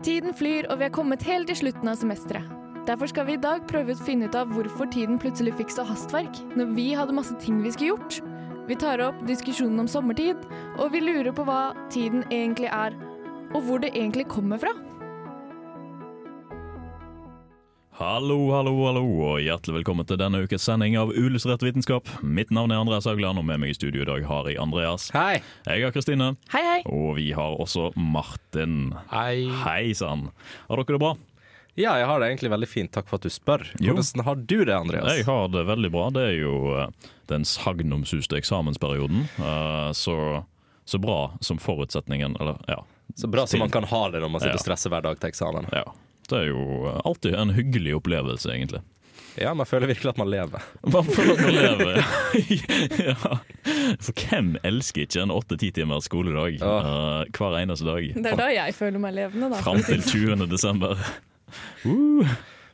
Tiden flyr, og vi er kommet helt til slutten av semesteret. Derfor skal vi i dag prøve å finne ut av hvorfor tiden plutselig fikk så hastverk, når vi hadde masse ting vi skulle gjort. Vi tar opp diskusjonen om sommertid, og vi lurer på hva tiden egentlig er, og hvor det egentlig kommer fra. Hallo, hallo, hallo, og hjertelig velkommen til denne ukes sending av Uillustrert vitenskap. Mitt navn er Andreas Haugland, og med meg i studio i dag har jeg Andreas. Hei. Jeg har Kristine, Hei, hei! og vi har også Martin. Hei. Hei sann. Har dere det bra? Ja, jeg har det egentlig veldig fint. Takk for at du spør. Jo. Hvordan har du det, Andreas? Jeg har det veldig bra. Det er jo eh, den sagnomsuste eksamensperioden. eh, Så, så bra som forutsetningen, eller ja. Så bra som man kan ha det når man sitter Ja. og stresser hver dag til eksamen. ja. Det er jo alltid en hyggelig opplevelse, egentlig. Ja, man føler virkelig at man lever. Man føler at man lever. ja. For hvem elsker ikke en åtte-ti timers skoledag Ja. eh, hver eneste dag? Det er da jeg føler meg levende, da. Fram til 20. desember. Uh,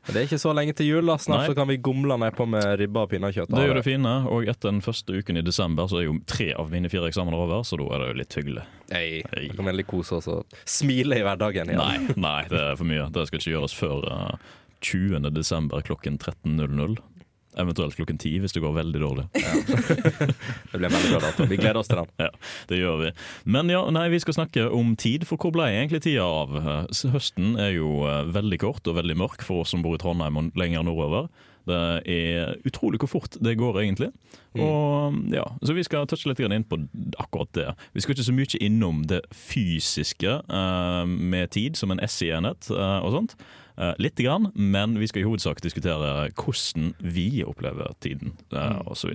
det er ikke så lenge til jul. da Snart Nei. så kan vi gomle ned på med ribba og pinnekjøtt. det er jo det fine, og etter den første uken i desember så er jo tre av mine fire eksamener over, så da er det jo litt hyggelig. Hey, Hey. Da kan vi endelig kose oss og smile i hverdagen igjen. Nei, nei, det er for mye. Det skal ikke gjøres før uh, 20. desember klokken 13.00. Eventuelt klokken ti hvis det går veldig dårlig. Det blir veldig bra dato. Vi gleder oss til den. Ja, det gjør vi. Men ja, nei, vi skal snakke om tid, for hvor ble egentlig tida av? Høsten er jo eh, veldig kort og veldig mørk for oss som bor i Trondheim og lenger nordover. Det er utrolig hvor fort det går, egentlig. Og ja, Så vi skal touche litt inn på akkurat det. Vi skal ikke så mye innom det fysiske uh, med tid, som en SI-enhet uh, og sånt. Uh, litt grann, men vi skal i hovedsak diskutere hvordan vi opplever tiden, uh, osv.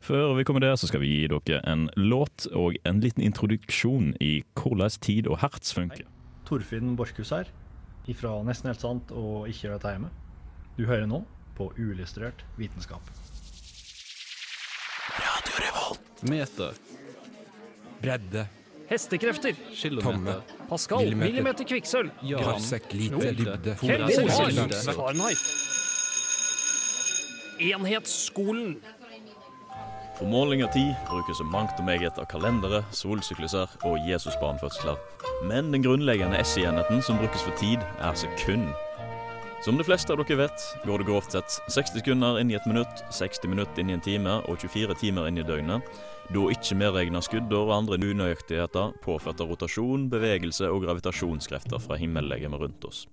Før vi kommer der, så skal vi gi dere en låt og en liten introduksjon i hvordan tid og hertz funker. Torfinn Borchhus her, ifra Nesten helt sant og Ikke gjør dette hjemme. Du hører nå på Uillustrert vitenskap. Radio Revolt. Meter. Bredde. Hestekrefter. Kilometer. Pascal. Millimeter. Millimeter kvikksølv. Parsek. Lite. Dybde. Kelvin. Fahrenheit. Enhetsskolen. For måling av tid brukes så mangt og meget av kalendere, solsykluser og Jesusbarnfødsler. Men den grunnleggende S-enheten som brukes for tid, er sekund. Som de fleste av dere vet, går det grovt sett 60 sekunder inn i et minutt, 60 minutter inn i en time og 24 timer inn i døgnet. Da ikke medregna skudder og andre unøyaktigheter påført av rotasjon, bevegelse og gravitasjonskrefter fra himmellegemet rundt oss.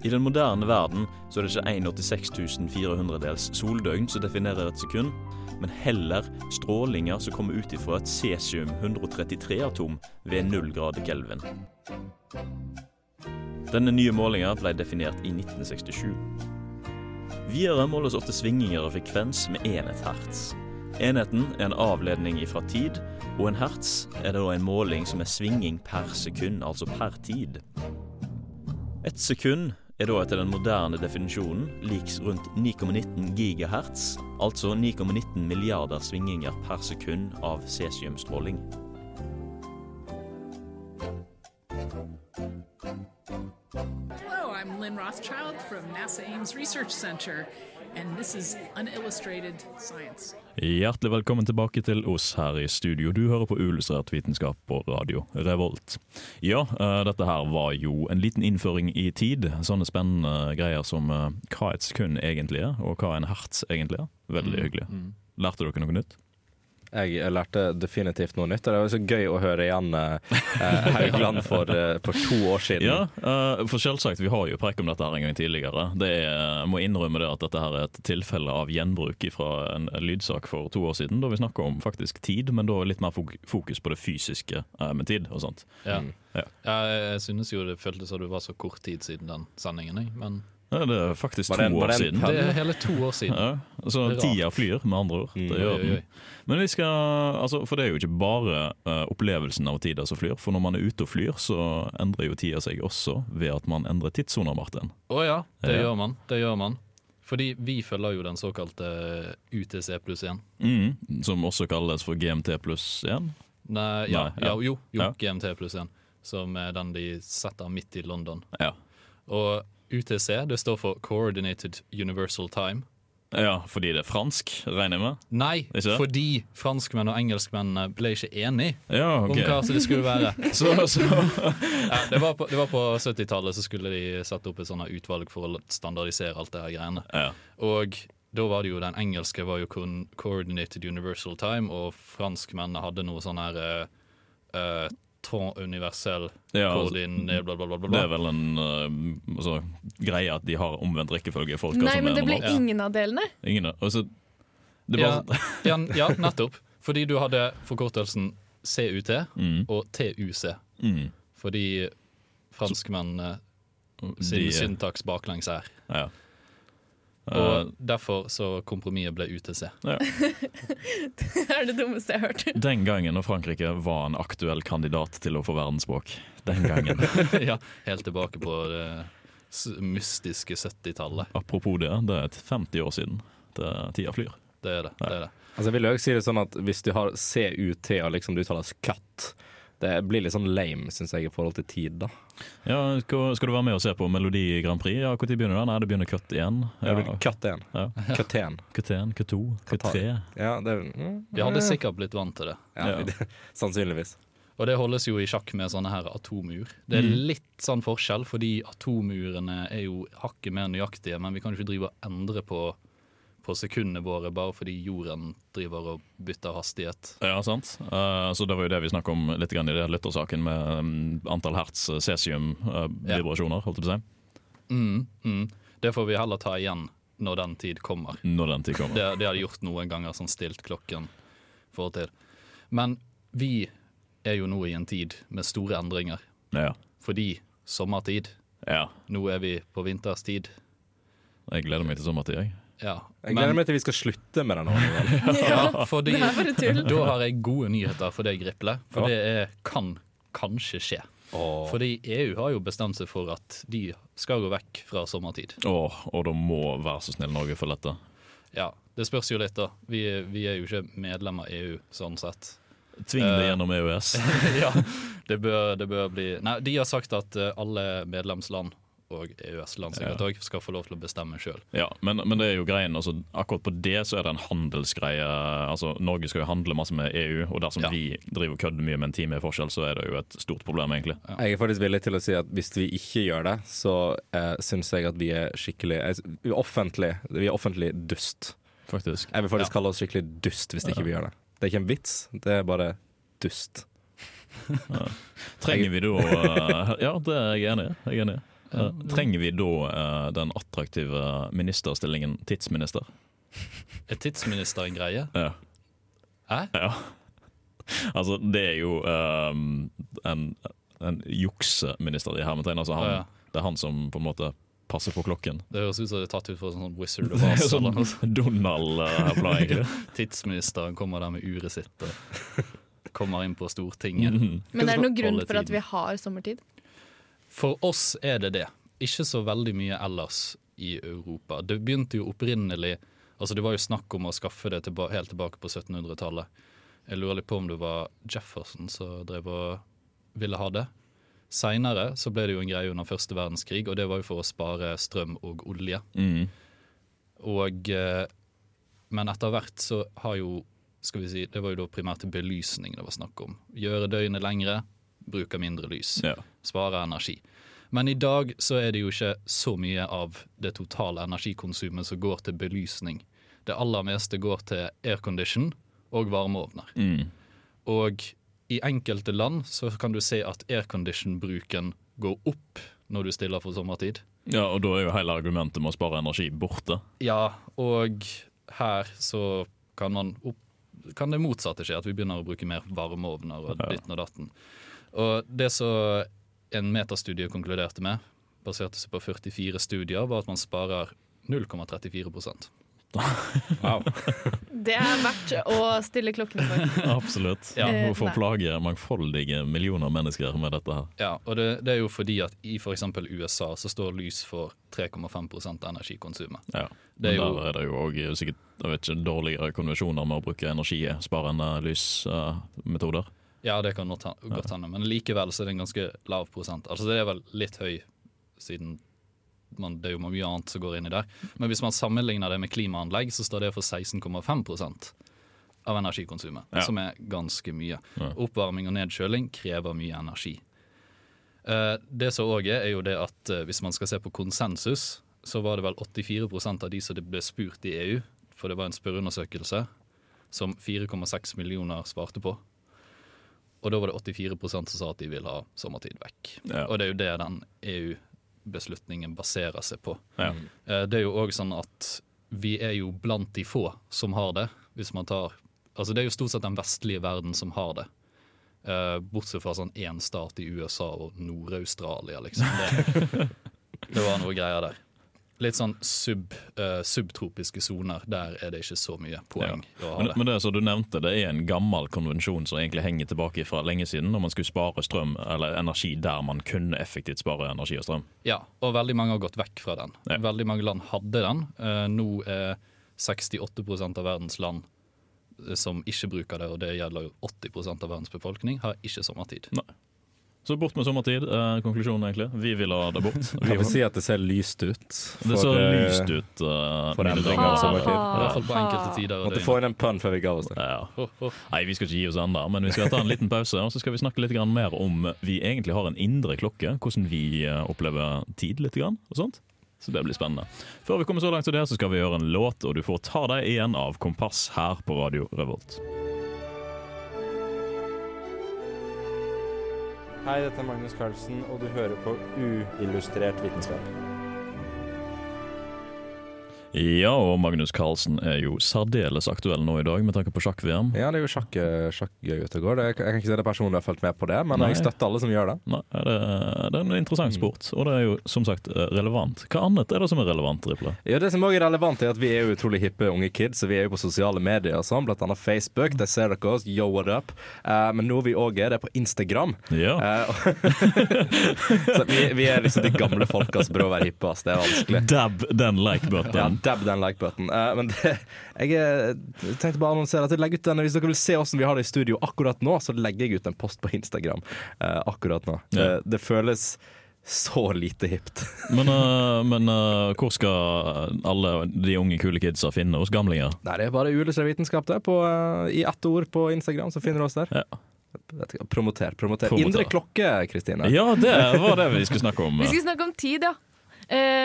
I den moderne verden så er det ikke 186 400-dels soldøgn som definerer et sekund, men heller strålinger som kommer ut ifra et cesium-133-atom ved 0 grader kelvin. Denne nye målinga ble definert i 1967. Videre måles ofte svingninger og frekvens med enhet hertz. Enheten er en avledning ifra tid, og en hertz er da en måling som er svinging per sekund, altså per tid. Et sekund er da etter den moderne definisjonen liks rundt 9,19 gigahertz, altså 9,19 milliarder svingninger per sekund av cesiumstråling. Hello, I'm Lynn Rothschild from NASA Ames Research Center, and this is Unillustrated Science. Hjertelig velkommen tilbake til oss her i studio. Du hører på Uillustrert vitenskap på radio Revolt. Ja, eh, dette her var jo en liten innføring i tid. Sånne spennende greier som eh, hva et sekund egentlig er, og hva en hertz egentlig er. Veldig hyggelig. Lærte dere noe nytt? Jeg lærte definitivt noe nytt. og Det var så gøy å høre igjen eh, eh, Haugland for, eh, for to år siden. Ja, uh, for selvsagt, vi har jo preik om dette her en gang tidligere. Det er, jeg må innrømme det at dette her er et tilfelle av gjenbruk fra en lydsak for to år siden, da vi snakka om faktisk tid, men da litt mer fokus på det fysiske eh, med tid og sånt. Ja. Ja. Jeg, jeg synes jo det føltes som det var så kort tid siden den sendingen. Men Ja, det er faktisk Var to den, år siden. det er hele to år siden. Ja, så rart. tida flyr, med andre ord. Det gjør Oi, oi, den. Men vi skal, altså, for det er jo ikke bare uh, opplevelsen av tida som flyr. For når man er ute og flyr, så endrer jo tida seg også ved at man endrer tidssoner, Martin. Å ja, det Ja. gjør man. Det gjør man. Fordi vi følger jo den såkalte UTC pluss 1. Mm, som også kalles for GMT pluss 1. Nei, ja, Nei, ja. ja, jo, jo Ja. GMT pluss 1. Som er den de setter midt i London. Ja. Og UTC det står for Coordinated Universal Time. Ja, fordi det er fransk, regner jeg med? Nei, fordi franskmenn og engelskmennene ble ikke enige Ja, om hva som det skulle være. Så, så Ja, det var på, på 70-tallet så skulle de sette opp et sånt utvalg for å standardisere alt det her greiene. ja. Og da var det jo den engelske var jo kun Coordinated Universal Time, og franskmennene hadde noe sånn her uh, Temps universell Ja, altså, koordinert, bla, bla, bla, bla. Det er vel en uh, altså, greie at de har omvendt rekkefølge. i forhold Nei, men er det ble ingen av delene. Ingen, altså, det Ja, er ja, ja, nettopp. Fordi du hadde forkortelsen CUT mm, og TUC. mm, Fordi franskmennene sin syntaks baklengs er. ja. Og Uh, derfor så kompromisset ble UTC. Det er det dummeste jeg har hørt. den gangen når Frankrike var en aktuell kandidat til å få verdensspråk. Den gangen. ja, helt tilbake på det mystiske 70-tallet. Apropos det, det er 50 år siden. Det, tida flyr. Det er det. det, er det. Altså, jeg vil også si det sånn at Hvis du har CUT og liksom det uttales cut, det blir litt sånn lame, syns jeg, i forhold til tid. da Ja, skal, du være med og se på Melodi Grand Prix? Ja, Når begynner det? Nei, det begynner cut igjen. Jeg Ja, vil Cut 1. Ja. Cut 1. Cut 1, cut 2, cut 3. Ja, det mm, Vi hadde sikkert blitt vant til det. ja, Ja. Sannsynligvis. Og det holdes jo i sjakk med sånne her atomur. Det er Mm. litt sånn forskjell, fordi atomurene er jo hakket mer nøyaktige, men vi kan jo ikke drive og endre på, på sekundene våre bare fordi jorden driver og bytter hastighet. Ja, sant. Uh, så Det var jo det vi snakket om litt grann i det lyttersaken, med um, antall hertz cesium-vibrasjoner. holdt jeg på å si. Mm, mm. Det får vi heller ta igjen når den tid kommer. Når den tid kommer. Det, det har de gjort noen ganger, sånn stilt klokken for og til. Men vi er jo nå i en tid med store endringer, Ja. fordi sommertid. ja. Nå er vi på vinterstid. Jeg gleder meg til sommertid, jeg. Ja, Jeg gleder meg til vi skal slutte med den ordningen. Ja, fordi da har jeg gode nyheter for deg, Riple. For det er, kan kanskje skje. Fordi EU har jo bestemt seg for at de skal gå vekk fra sommertid. Åh, og da må være så snill Norge følge dette. Ja, Det spørs jo litt, da. Vi, vi er jo ikke medlem av EU sånn sett. Tving det Eh. gjennom EØS. ja, det bør, det bør bli Nei, de har sagt at eh, alle medlemsland, og EØS-land sikkert Ja. òg, skal få lov til å bestemme sjøl. Ja, men, men det er jo greien, altså, akkurat på det så er det en handelsgreie. Altså, Norge skal jo handle masse med EU, og dersom Ja. vi driver og kødder mye med en time i forskjell, så er det jo et stort problem, egentlig. Jeg er faktisk villig til å si at hvis vi ikke gjør det, så eh, syns jeg at vi er skikkelig eh, offentlig, Vi er offentlig dust. Faktisk. Jeg vil faktisk Ja. kalle oss skikkelig dust hvis ikke vi gjør det. Det er ikke en vits, det er bare dust. Trenger vi da Ja, det er jeg enig i. Eh, trenger vi da uh, den attraktive ministerstillingen tidsminister? Er tidsminister en greie? Ja. Hæ? ja. Altså, det er jo eh, en, en jukseminister i hermetegn. Altså, han, Å, ja. Det er han som på en måte passer på klokken. Det høres ut som det er tatt ut fra sånn Wizard of Oz. sånn. Donald-blad, egentlig. Tidsministeren kommer der med uret sitt og kommer inn på Stortinget. Mhm. Men er det noen grunn for at vi har sommertid? For oss er det det. Ikke så veldig mye ellers i Europa. Det begynte jo opprinnelig Altså Det var jo snakk om å skaffe det tilba helt tilbake på 1700-tallet. Jeg lurer litt på om det var Jefferson som drev og ville ha det. Seinere så ble det jo en greie under første verdenskrig, og det var jo for å spare strøm og olje. Mm. Og, eh, men etter hvert så har jo skal vi si, Det var jo da primært belysning det var snakk om. Gjøre døgnet lengre, bruke mindre lys. Ja. Spare energi. Men i dag så er det jo ikke så mye av det totale energikonsumet som går til belysning. Det aller meste går til aircondition og varmeovner. Mm. Og i enkelte land så kan du se at aircondition-bruken går opp når du stiller for sommertid. ja, og da er jo hele argumentet med å spare energi borte. Ja, og her så kan man opp, kan det motsatte skje, at vi begynner å bruke mer varmeovner og ditten og datten. Og det som en metastudie konkluderte med, baserte seg på 44 studier, var at man sparer 0,34 Wow. Det er verdt å stille klokken for. Absolutt. Ja. Eh, Hvorfor nei. plage mangfoldige millioner mennesker med dette her? Ja, og det, det er jo fordi at i f.eks. USA så står lys for 3,5 av energikonsumet. Ja. Det er Men jo- der er det jo òg sikkert jeg vet ikke, dårligere konvensjoner med å bruke energisparende lysmetoder. Ja, det kan godt hende, men likevel så er det en ganske lav prosent. Altså det er vel litt høy siden man, det er jo mye annet som går inn i der. Men hvis man sammenligner det med klimaanlegg, så står det for 16,5% av energikonsumet. Ja. Som er ganske mye. Ja. Oppvarming og nedkjøling krever mye energi. Eh, det som òg er, er jo det at eh, hvis man skal se på konsensus, så var det vel 84% av de som det ble spurt i EU, for det var en spørreundersøkelse som 4,6 millioner svarte på. Og da var det 84% som sa at de vil ha sommertid vekk. Ja. Og det er jo det den EU-beslutningen baserer seg på. Ja. Eh, Det er jo òg sånn at vi er jo blant de få som har det. Hvis man tar Altså Det er jo stort sett den vestlige verden som har det. Eh, bortsett fra sånn én stat i USA og Nord-Australia, liksom. Det, det var noe greier der. Litt sånn sub, uh, subtropiske soner. Der er det ikke så mye poeng ha Men, det. men det som du nevnte, det er en gammel konvensjon som egentlig henger tilbake fra lenge siden, når man skulle spare strøm eller energi der man kunne effektivt spare energi og strøm. Ja, og veldig mange har gått vekk fra den. Ja. Veldig mange land hadde den. Uh, nå er 68% av verdens land eh, som ikke bruker det, og det gjelder jo 80% av verdens befolkning, har ikke sommertid. Så bort med sommertid, eh, konklusjonen egentlig. Vi vil ha det bort. Vi Kan vi si at det ser lyst ut? det ser eh, lyst ut. uh, for endringer av sommertid. I hvert fall på enkelte tider. Måtte få inn en pønn før vi ga oss det. Ja. Nei, vi skal ikke gi oss ennå, men vi skal ta en liten pause. Og så skal vi snakke litt grann mer om vi egentlig har en indre klokke. Hvordan vi eh, opplever tid litt grann, og sånt. Så det blir spennende. Før vi kommer så langt til det, så skal vi gjøre en låt, og du får ta deg igjen av Kompass her på Radio Revolt. Hei, dette er Magnus Carlsen, og du hører på Uillustrert vitenskap. Ja, og Magnus Carlsen er jo særdeles aktuell nå i dag med tanke på sjakk-VM. Ja, det er jo sjakk, sjakkgøy ute og går. Jeg kan ikke si det personlig har fulgt med på det, men Nei. jeg støtter alle som gjør det. Nei, det, det er en interessant sport, og det er jo som sagt eh, relevant. Hva annet er det som er relevant, Riple? Ja, Det som også er relevant, er at vi er jo utrolig hippe unge kids, og vi er jo på sosiale medier og sånn, blant annet Facebook. Der ser dere oss. Yo, what up? Eh, men noe vi òg er, det er på Instagram. Ja. Eh, så vi, vi er liksom de gamle folka som prøver å være hippe, ass. Det er vanskelig. Dab den like-button. Dab den like-button. Uh, men det, jeg eh, tenkte bare å annonsere at jeg legger ut den Hvis dere vil se hvordan vi har det i studio akkurat nå, så legger jeg ut en post på Instagram uh, akkurat nå. Ja. Det, det føles så lite hipt. Men, uh, men uh, hvor skal alle de unge, kule kidsa finne oss gamlinger? Nei, det er bare uillustrert vitenskap det. På, uh, I ett ord på Instagram, så finner du oss der. Ja. Promoter. promoter. Promoter. Indre klokke, Kristine. Ja, det var det vi skulle snakke om. Vi skulle snakke om tid, ja.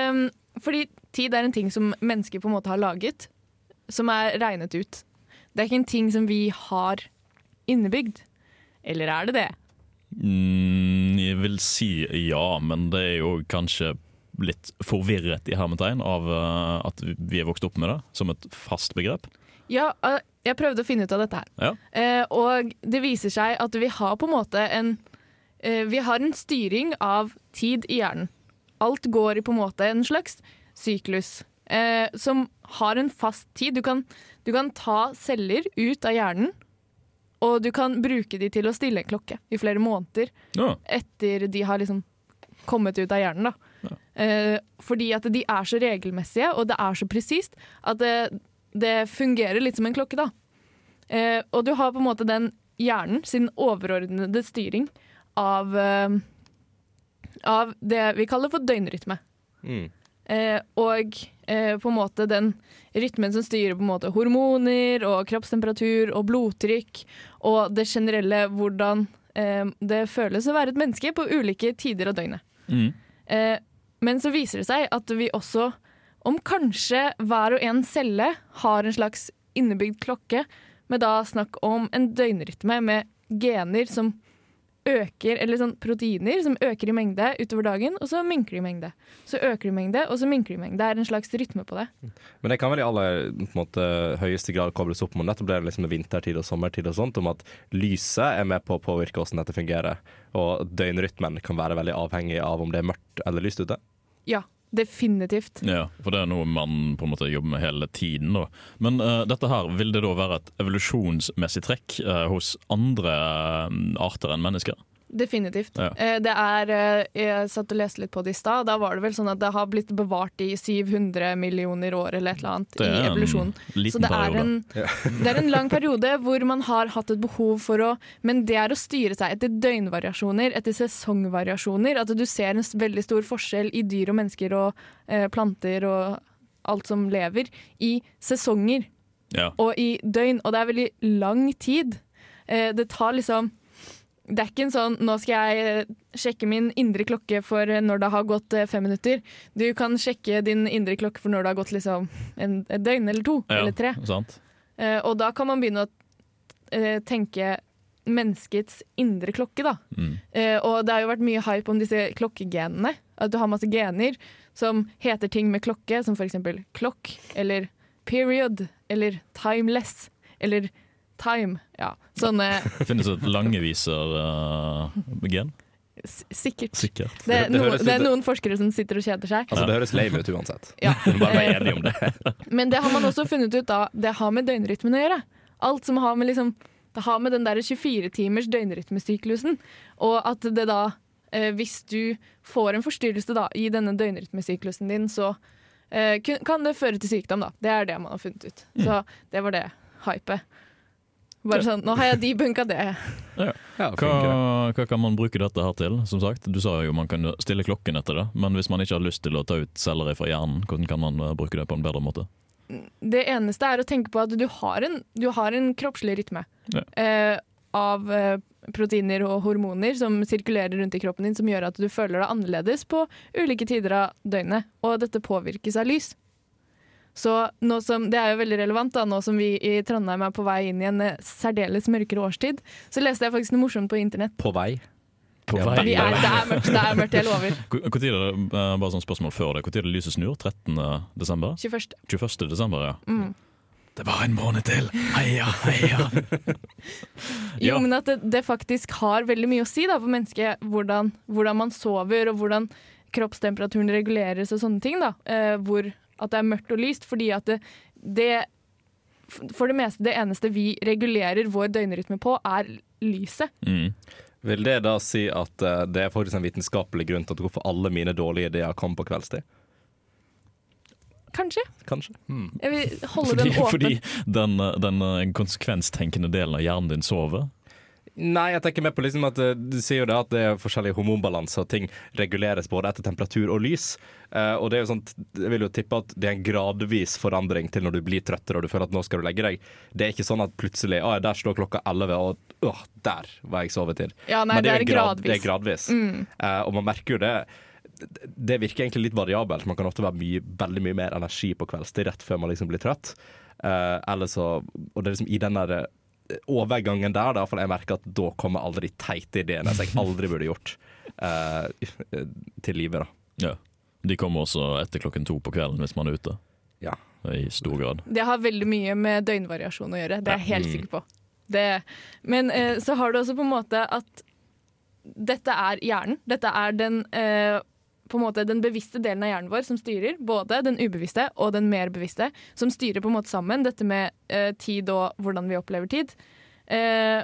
Um, fordi tid er en ting som mennesker på en måte har laget, som er regnet ut. Det er ikke en ting som vi har innebygd. Eller er det det? Mm, jeg vil si ja, men det er jo kanskje litt forvirret i hermetegn av eh, at vi er vokst opp med det som et fast begrep. Ja, eh, jeg prøvde å finne ut av dette her. Ja. Eh, og det viser seg at vi har på en måte en Vi har en styring av tid i hjernen. Alt går i på en måte en slags syklus eh, som har en fast tid. Du kan, du kan ta celler ut av hjernen, og du kan bruke de til å stille en klokke i flere måneder Ja. etter de har liksom kommet ut av hjernen. Da. Eh, fordi at de er så regelmessige, og det er så presist, at det, det fungerer litt som en klokke. da. Eh, og du har på en måte den hjernen sin overordnede styring av, eh, av det vi kaller for døgnrytme. Mm. Eh, og eh, på en måte den rytmen som styrer på en måte hormoner og kroppstemperatur og blodtrykk og det generelle hvordan eh, det føles å være et menneske på ulike tider av døgnet. Mm. Eh, men så viser det seg at vi også, om kanskje hver og en celle har en slags innebygd klokke, med da snakk om en døgnrytme med gener som øker, eller sånn proteiner som øker i mengde utover dagen, og så minker de i mengde. Så øker de i mengde, og så minker de i mengde. Det er en slags rytme på det. Men det kan vel i aller måte, høyeste grad kobles opp mot nettopp det liksom vintertid og sommertid og sånt, om at lyset er med på å påvirke hvordan dette fungerer. Og døgnrytmen kan være veldig avhengig av om det er mørkt eller lyst ute. Ja, definitivt. Ja, for det er noe man på en måte jobber med hele tiden. Da. Men uh, dette her, vil det da være et evolusjonsmessig trekk uh, hos andre uh, arter enn mennesker? Definitivt. Ja. Eh, Det er, eh, jeg satt og leste litt på det i stad. Da var det vel sånn at det har blitt bevart i 700 millioner år eller et eller annet i evolusjonen. Så det er, en, det er en lang periode hvor man har hatt et behov for å Men det er å styre seg etter døgnvariasjoner, etter sesongvariasjoner. At du ser en veldig stor forskjell i dyr og mennesker og eh, planter og alt som lever, i sesonger Ja. og i døgn. Og det er veldig lang tid. Eh, det tar liksom Det er ikke en sånn 'nå skal jeg eh, sjekke min indre klokke for eh, når det har gått eh, fem minutter'. Du kan sjekke din indre klokke for når det har gått liksom en, et døgn eller to Ja, eller tre. Sant? Eh, og da kan man begynne å tenke menneskets indre klokke, da. Mm. Eh, og det har jo vært mye hype om disse klokkegenene. At du har masse gener som heter ting med klokke, som f.eks. klokk eller period eller timeless eller time. Ja, sånne Det finnes et langeviser-gen. s- Sikkert. Sikkert. Det er, noen, det er noen forskere som sitter og kjeder seg. Altså, det høres lame ut uansett. Ja. Bare vær Eh, enig om det. Men det har man også funnet ut av, det har med døgnrytmen å gjøre. Alt som har med liksom, det har med den der 24-timers døgnrytmesyklusen, og at det da, eh, hvis du får en forstyrrelse da, i denne døgnrytmesyklusen din, så eh, kan det føre til sykdom da. Det er det man har funnet ut. Så det var det hypet. Bare sånn, nå har jeg debunka det. Ja, Hva, hva kan man bruke dette her til? Som sagt, Du sa jo man kan stille klokken etter det, men hvis man ikke har lyst til å ta ut celler fra hjernen, hvordan kan man eh, bruke det på en bedre måte? Det eneste er å tenke på at du har en, du har en kroppslig rytme Ja. eh, av eh, proteiner og hormoner som sirkulerer rundt i kroppen din, som gjør at du føler deg annerledes på ulike tider av døgnet. Og dette påvirkes av lys. Så nå som, Det er jo veldig relevant da, nå som vi i Trondheim er på vei inn i en eh, særdeles mørkere årstid. Så leste jeg faktisk noe morsomt på internett. På vei. På Ja, vei. Vi er, det er mørkt, det er mørkt, jeg lover. Hvor tid er det, eh, bare sånn spørsmål før det, hvor tid er det lyset snur? 13. desember? 21. 21. desember, ja. Mm. Det er bare en måned til! Heia, heia! Jo, Ja. men at det, det faktisk har veldig mye å si da, for mennesket, hvordan, hvordan man sover og hvordan kroppstemperaturen reguleres og sånne ting. Da. Eh, hvor at det er mørkt og lyst, fordi at det, det For det meste, det eneste vi regulerer vår døgnrytme på, er lyset. Mm. Vil det da si at eh, det er faktisk en vitenskapelig grunn til at hvorfor alle mine dårlige ideer kom på kveldstid? Kanskje. Kanskje. Jeg vil holde Fordi, den åpen. fordi den, den eh, konsekvenstenkende delen av hjernen din sover? Nei, jeg tenker mer på liksom at eh, du sier jo det at det er forskjellige hormonbalanse, og ting reguleres både etter temperatur og lys. Uh, og det er jo sånt, jeg vil jo tippe at det er en gradvis forandring til når du blir trøttere og du føler at nå skal du legge deg. Det er ikke sånn at plutselig å, der står klokka 11, og åh, der var jeg sovetid. Ja, nei, Men det er jo en grad- gradvis. Det er gradvis. Eh, og man merker jo det. Det virker egentlig litt variabelt. Man kan ofte være mye, veldig mye mer energi på kveldstid rett før man liksom blir trøtt. Uh, eller så, og det er liksom i den der overgangen der, da, for jeg merker at da kommer aldri de teite ideene som jeg aldri burde gjort, uh, til live. da. Ja. De kommer også etter klokken to på kvelden hvis man er ute. Ja. I stor grad. Det har veldig mye med døgnvariasjon å gjøre, det er jeg helt sikker på. Det, men uh, så har du også på en måte at dette er hjernen. Dette er den, eh, på en måte den bevisste delen av hjernen vår som styrer. Både den ubevisste og den mer bevisste, som styrer på en måte sammen dette med eh, tid og hvordan vi opplever tid. Eh,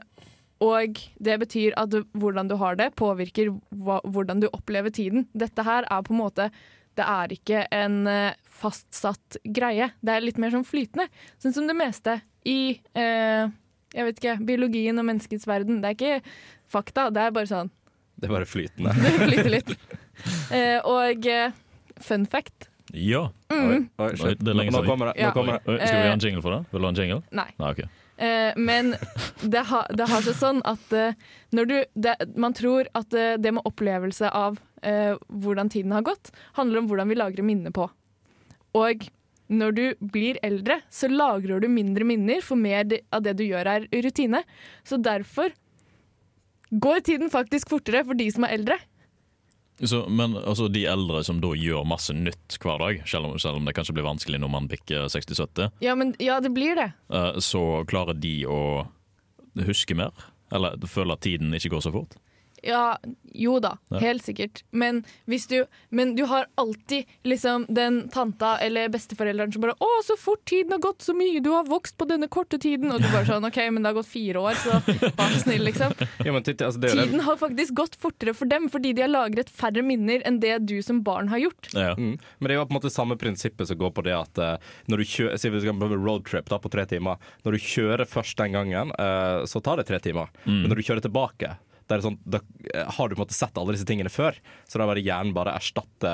og det betyr at du, hvordan du har det, påvirker hva, hvordan du opplever tiden. Dette her er på en måte Det er ikke en eh, fastsatt greie. Det er litt mer sånn flytende. Sånn som det meste i eh, jeg vet ikke, biologien og menneskets verden. Det er ikke fakta, det er bare sånn Det er bare flytende. Det flyter litt. Eh, og eh, fun fact Ja! Oi, oi, Oi, det er lenge nå, nå siden. kommer det. Ja. Nå kommer det. Oi, skal vi Eh, ha en jingle for det? Vil du ha en jingle? Nei. Nei, ok. Eh, men det, ha, det har seg sånn at eh, når du det, Man tror at eh, det med opplevelse av eh, hvordan tiden har gått, handler om hvordan vi lagrer minner på. Og når du blir eldre, så lagrer du mindre minner, for mer av det du gjør er rutine. Så derfor går tiden faktisk fortere for de som er eldre. Så, men altså, de eldre som da gjør masse nytt hver dag, selv om, selv om det kanskje blir vanskelig når man bikker 60-70, Ja, men ja, det blir det. eh, så klarer de å huske mer? Eller føle at tiden ikke går så fort? Ja, jo da, Ja. helt sikkert. Men, hvis du, men du har alltid liksom den tanta eller besteforelderen som bare 'Å, så fort tiden har gått, så mye du har vokst på denne korte tiden.' Og du bare sånn 'OK, men det har gått fire år, så vær så snill', liksom. Ja, men titt, altså, det det- Tiden har faktisk gått fortere for dem, fordi de har lagret færre minner enn det du som barn har gjort. Ja. Mm. Men det er jo på en måte samme prinsippet som går på det at uh, når du kjører Si vi skal på roadtrip da, på tre timer. Når du kjører først den gangen, uh, så tar det tre timer. Men når du kjører tilbake, det sånn, da eh, har du på en måte sett alle disse tingene før. Så da bare hjernen bare erstatte,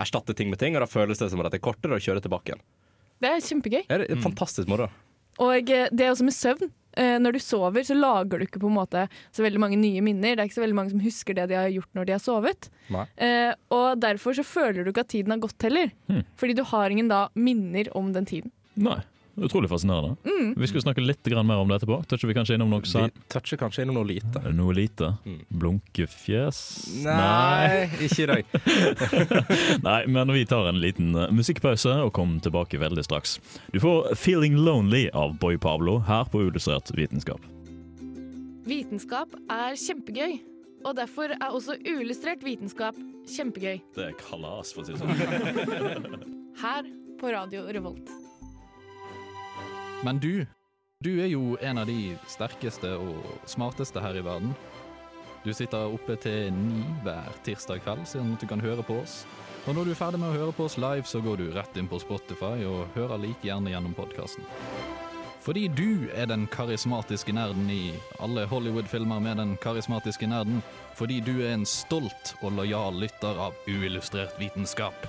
erstatte ting med ting, og da føles det som at det er kortere å kjøre tilbake igjen. Det er kjempegøy. Det er fantastisk moro. Og eh, det er også med søvn. Eh, Når du sover, så lager du ikke på en måte så veldig mange nye minner. Det er ikke så veldig mange som husker det de har gjort når de har sovet. Eh, og derfor så føler du ikke at tiden har gått heller. Fordi du har ingen da minner om den tiden. Nei. Utrolig fascinerende. Vi skal snakke litt mer om det etterpå. Toucher vi kanskje innom noe Vi sånn? toucher kanskje innom noe lite. Noe lite? Blunkefjes? Nei, ikke i dag. Nei, men vi tar en liten eh, musikkpause og kommer tilbake veldig straks. Du får 'Feeling Lonely' av Boy Pablo her på Illustrert vitenskap. Vitenskap er kjempegøy. Og derfor er også uillustrert vitenskap kjempegøy. Det er kalas, for å si det sånn. Her på Radio Revolt. Men du, du er jo en av de sterkeste og smarteste her i verden. Du sitter oppe til ni hver tirsdag kveld, at du kan høre på oss. Og når du er ferdig med å høre på oss live, så går du rett inn på Spotify og hører like gjerne gjennom podkasten. Fordi du er den karismatiske nerden i alle Hollywood-filmer med den karismatiske nerden. Fordi du er en stolt og lojal lytter av uillustrert vitenskap.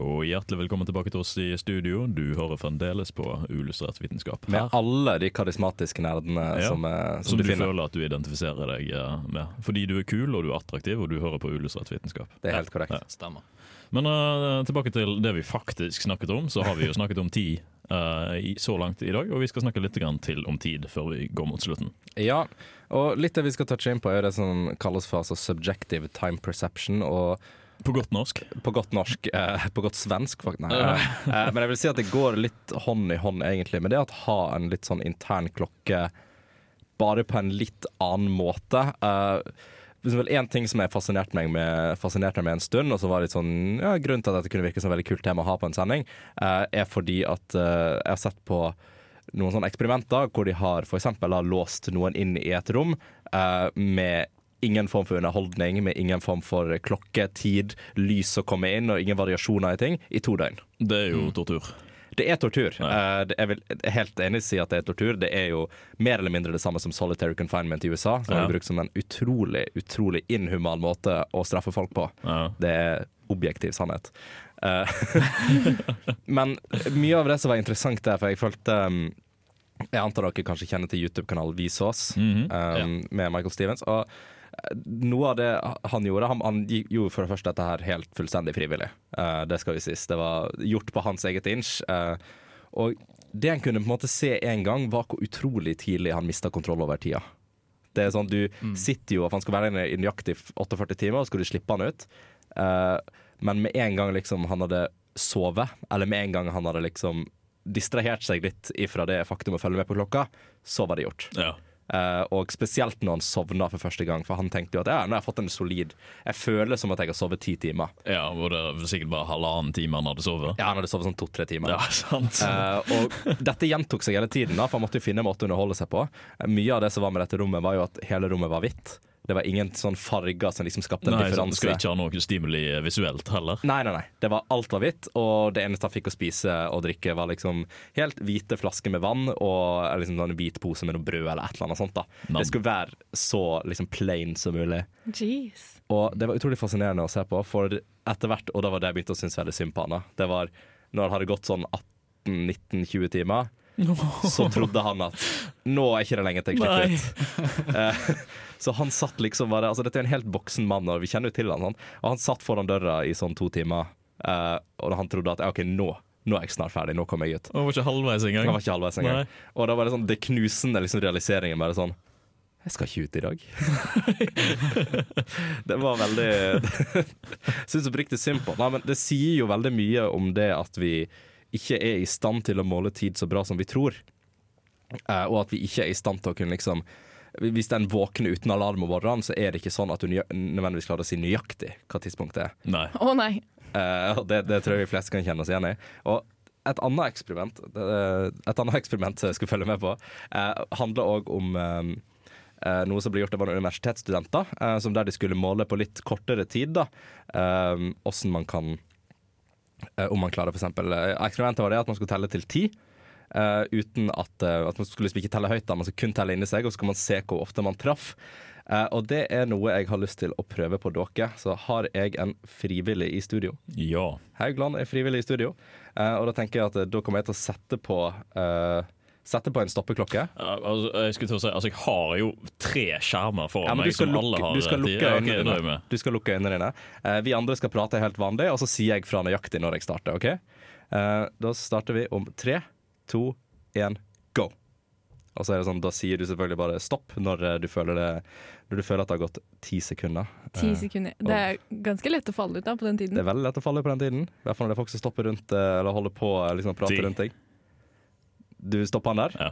Og hjertelig velkommen tilbake til oss i studio. Du hører fremdeles på Uillustrert vitenskap. Med alle de karismatiske nerdene Ja. som, er, som, som du du finner. føler at du identifiserer deg eh, med. Fordi du er kul og du er attraktiv, og du hører på Uillustrert vitenskap. Det er helt korrekt. Ja. Stemmer. Men uh, tilbake til det vi faktisk snakket om, så har vi jo snakket om tid uh, i, så langt i dag. Og vi skal snakke litt grann til om tid før vi går mot slutten. Ja, og litt det vi skal touche inn på, er det som kalles for altså, subjective time perception. Og På godt norsk. på godt norsk, eh, på godt svensk, faktisk. Nei. Eh, men jeg vil si at det går litt hånd i hånd, egentlig, med det å ha en litt sånn intern klokke, bare på en litt annen måte. Eh, en ting som jeg fascinerte meg med, fascinerte meg med en stund, og som var litt sånn, ja, grunnen til at dette kunne virke som et veldig kult tema å ha på en sending, eh, er fordi at eh, jeg har sett på noen sånne eksperimenter hvor de har eksempel låst noen inn i et rom eh, med ingen form for underholdning, med ingen form for klokke, tid, lys som kommer inn, og ingen variasjoner i ting, i to døgn. Det er jo tortur. Det er tortur. Ja. Eh, det- jeg vil jeg er helt enig i å si at det er tortur. Det er jo mer eller mindre det samme som solitary confinement i USA, som Ja. er brukt som en utrolig, utrolig inhuman måte å straffe folk på. Ja. Det er objektiv sannhet. Eh, Men mye av det som var interessant der, for jeg følte um, Jeg antar dere kanskje kjenner til YouTube-kanalen Visås -hmm. um, med Michael Stevens. Og eh, noe av det han gjorde Han, han gjorde for det første dette her helt fullstendig frivillig. Uh, det skal vi sies. Det var gjort på hans eget inch. Uh, og det en kunne på en måte se en gang, var hvor utrolig tidlig han mista kontroll over tida. Det er sånn, Du sitter jo, og han skal være inne i nøyaktig 48 timer, og så skal du slippe han ut. Uh, men med en gang liksom han hadde sovet, eller med en gang han hadde liksom distrahert seg litt ifra det faktum å følge med på klokka, så var det gjort. Ja. Eh, og spesielt når han sovna for første gang, for han tenkte jo at ja, nå har jeg fått en solid Jeg føler som at jeg har sovet ti timer. ja, hvor det er sikkert bare halvannen time han hadde sovet. Ja, han hadde sovet sånn to-tre timer. Ja, sant. uh, og dette gjentok seg hele tiden, da, for han måtte jo finne en måte å underholde seg på. Eh, mye av det som var med dette rommet, var jo at hele rommet var hvitt. Det var ingen sånn farger som liksom skapte en Nei, differanse. Skal ikke ha noe stimuli visuelt heller. Nei, nei, nei. Det var, alt var hvitt, og det eneste han fikk å spise og drikke, var liksom helt hvite flasker med vann og liksom sånn en hvit pose med noe brød eller et eller annet sånt. da. Nam. Det skulle være så liksom plain som mulig. Jeez. Og det var utrolig fascinerende å se på, for etter hvert, og da var det jeg begynte å synes veldig synd på Anna, det var når det hadde gått sånn 18-19-20 timer, så trodde han at nå er ikke det lenge til jeg slipper ut. Eh, så han satt liksom bare Altså Dette er en helt voksen mann, og vi kjenner jo til han, sånn. og han satt foran døra i sånn to timer, eh, og han trodde at OK, nå, nå er jeg snart ferdig, nå kommer jeg ut. Han var ikke halvveis engang. Han var ikke halvveis engang. Og da var det sånn det knusende liksom, realiseringen bare sånn Jeg skal ikke ut i dag. det var veldig Syns oppriktig synd på. Nei, men det sier jo veldig mye om det at vi ikke er i stand til å måle tid så bra som vi tror. Eh, og at vi ikke er i stand til å kunne liksom hvis den våkner uten alarm om morgenen, så er det ikke sånn at du nødvendigvis klarer å si nøyaktig hva tidspunktet er. Nei. Å nei. Eh, og det, det tror jeg de fleste kan kjenne oss igjen i. Og et annet eksperiment Et annet eksperiment jeg skulle følge med på, eh, handler òg om eh, Uh, noe som ble gjort av universitetsstudenter, uh, som der de skulle måle på litt kortere tid da, eh, hvordan man kan eh, Om man klarer eksempel eh, Eksperimentet var det at man skulle telle til ti. eh, uten at, uh, at man skulle liksom ikke telle høyt, da, man skulle kun telle inni seg, og så kan man se hvor ofte man traff. Uh, og det er noe jeg har lyst til å prøve på dere. Så har jeg en frivillig i studio. Ja. Haugland er frivillig i studio. Eh, og da tenker jeg at eh, da kommer jeg til å sette på eh, Sette på en stoppeklokke. Ja, altså, jeg skulle til å si, altså jeg har jo tre skjermer foran Ja, meg som lukke, alle har du skal lukke Ja, ok, øynene da dine. Du skal lukke øynene dine. Uh, vi andre skal prate helt vanlig, og så sier jeg fra nøyaktig når jeg starter. ok? Uh, da starter vi om tre, to, én, go. Og så er det sånn, Da sier du selvfølgelig bare stopp når eh, du føler, det, når du føler at det har gått ti sekunder. Ti sekunder. Det er ganske lett å falle ut av på den tiden. Det er veldig lett å falle ut på den tiden. I hvert fall når det er folk som stopper rundt eller holder på liksom, å prate rundt deg. Du stopper han der? Ja.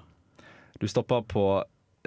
Du stopper på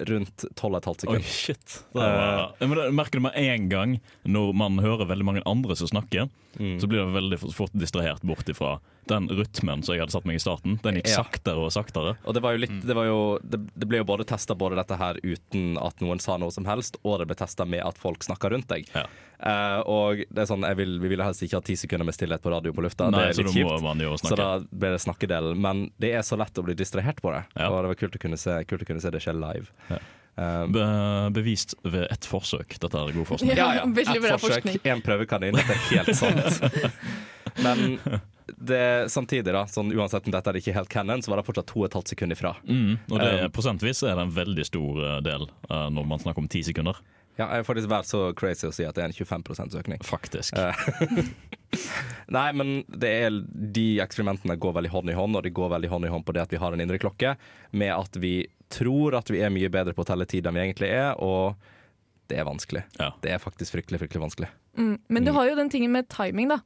rundt 12,5 Oi, sekunder. shit. Det var, ja, men det merker du med en gang når man hører veldig mange andre som snakker, Mm. så blir det veldig fort distrahert bort ifra den rytmen som jeg hadde satt meg i starten. Den gikk Ja. saktere og saktere. Og det var jo litt Mm. Det, var jo, det, det ble jo både testa både dette her uten at noen sa noe som helst, og det ble testa med at folk snakka rundt deg. Ja. Uh, og det er sånn, jeg vil, Vi ville helst ikke ha ti sekunder med stillhet på radio på lufta. Nei, det er litt kjipt. man jo Så da ble det snakkedelen. Men det er så lett å bli distrahert på det. Ja. Og det var kult å kunne se, kult å kunne se det skje live. Ja. Eh, Be bevist ved ett forsøk. Dette er god forskning. Ja, ja. Et forsøk, én prøvekanin. Dette er helt sant. Men det, samtidig, da, sånn, uansett om dette er ikke helt canon, så var det fortsatt to og et halvt sekund ifra. Mm, og det, Um, prosentvis er det en veldig stor eh, del uh, når man snakker om ti sekunder. Ja, jeg har faktisk vært så crazy å si at det er en 25 økning. Faktisk. Eh, Nei, men det er, de eksperimentene går veldig hånd i hånd, og de går veldig hånd i hånd på det at vi har en indre klokke, med at vi tror at vi er mye bedre på å telle tid enn vi egentlig er, og det er vanskelig. Ja. Det er faktisk fryktelig, fryktelig vanskelig. Mm. Men du har jo den tingen med timing, da.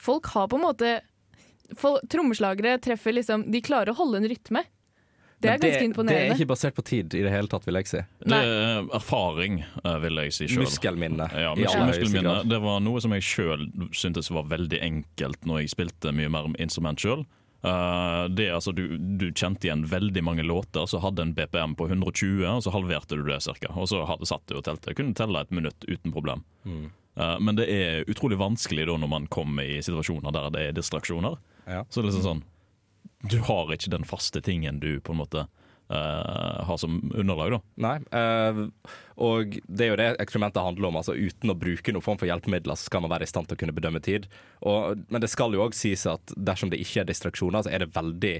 Folk har på en måte Trommeslagere treffer liksom De klarer å holde en rytme. Det er ganske Det imponerende. er ikke basert på tid i det hele tatt, vil jeg si. Det er erfaring, eh, vil jeg si sjøl. Muskelminne. Ja, muskelminne. Det var noe som jeg sjøl syntes var veldig enkelt når jeg spilte mye mer instrument sjøl. Det, altså, du, du kjente igjen veldig mange låter som hadde en BPM på 120, og så halverte du det cirka. Og så hadde, satt du og telte. Kunne telle et minutt uten problem. Mm. Eh, men det er utrolig vanskelig da når man kommer i situasjoner der det er distraksjoner. Ja. Så det er liksom sånn Du har ikke den faste tingen du på en måte eh, har som underlag, da. Nei, uh, og det er jo det eksperimentet handler om. Altså Uten å bruke noen form for hjelpemidler, så skal man være i stand til å kunne bedømme tid. Og, men det skal jo òg sies at dersom det ikke er distraksjoner, så er det veldig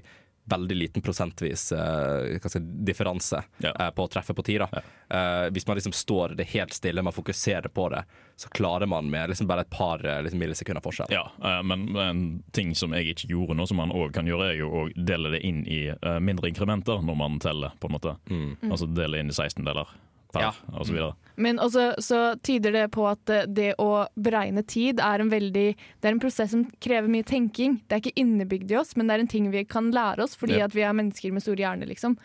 veldig liten prosentvis eh, si, differanse Ja. eh, på å treffe på tid. Ja. Eh, hvis man liksom står det helt stille, man fokuserer på det, så klarer man med liksom bare et par liksom millisekunder forskjell. Ja, men en ting som jeg ikke gjorde nå, som man òg kan gjøre, er jo å dele det inn i mindre inkrementer når man teller, på en måte. Altså dele inn i 16-deler per, Ja. og så videre. Men også så tyder det på at eh, det å beregne tid er en veldig Det er en prosess som krever mye tenking. Det er ikke innebygd i oss, men det er en ting vi kan lære oss fordi Ja. at vi er mennesker med stor hjerne, liksom.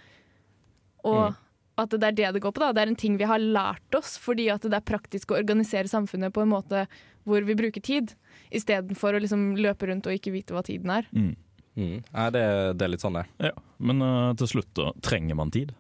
Og at det er det det går på, da. Det er en ting vi har lært oss fordi at det er praktisk å organisere samfunnet på en måte hvor vi bruker tid, istedenfor å liksom løpe rundt og ikke vite hva tiden er. Mm. Mm. Nei, det, det er litt sånn, det. Ja. Men uh, til slutt, da. Trenger man tid?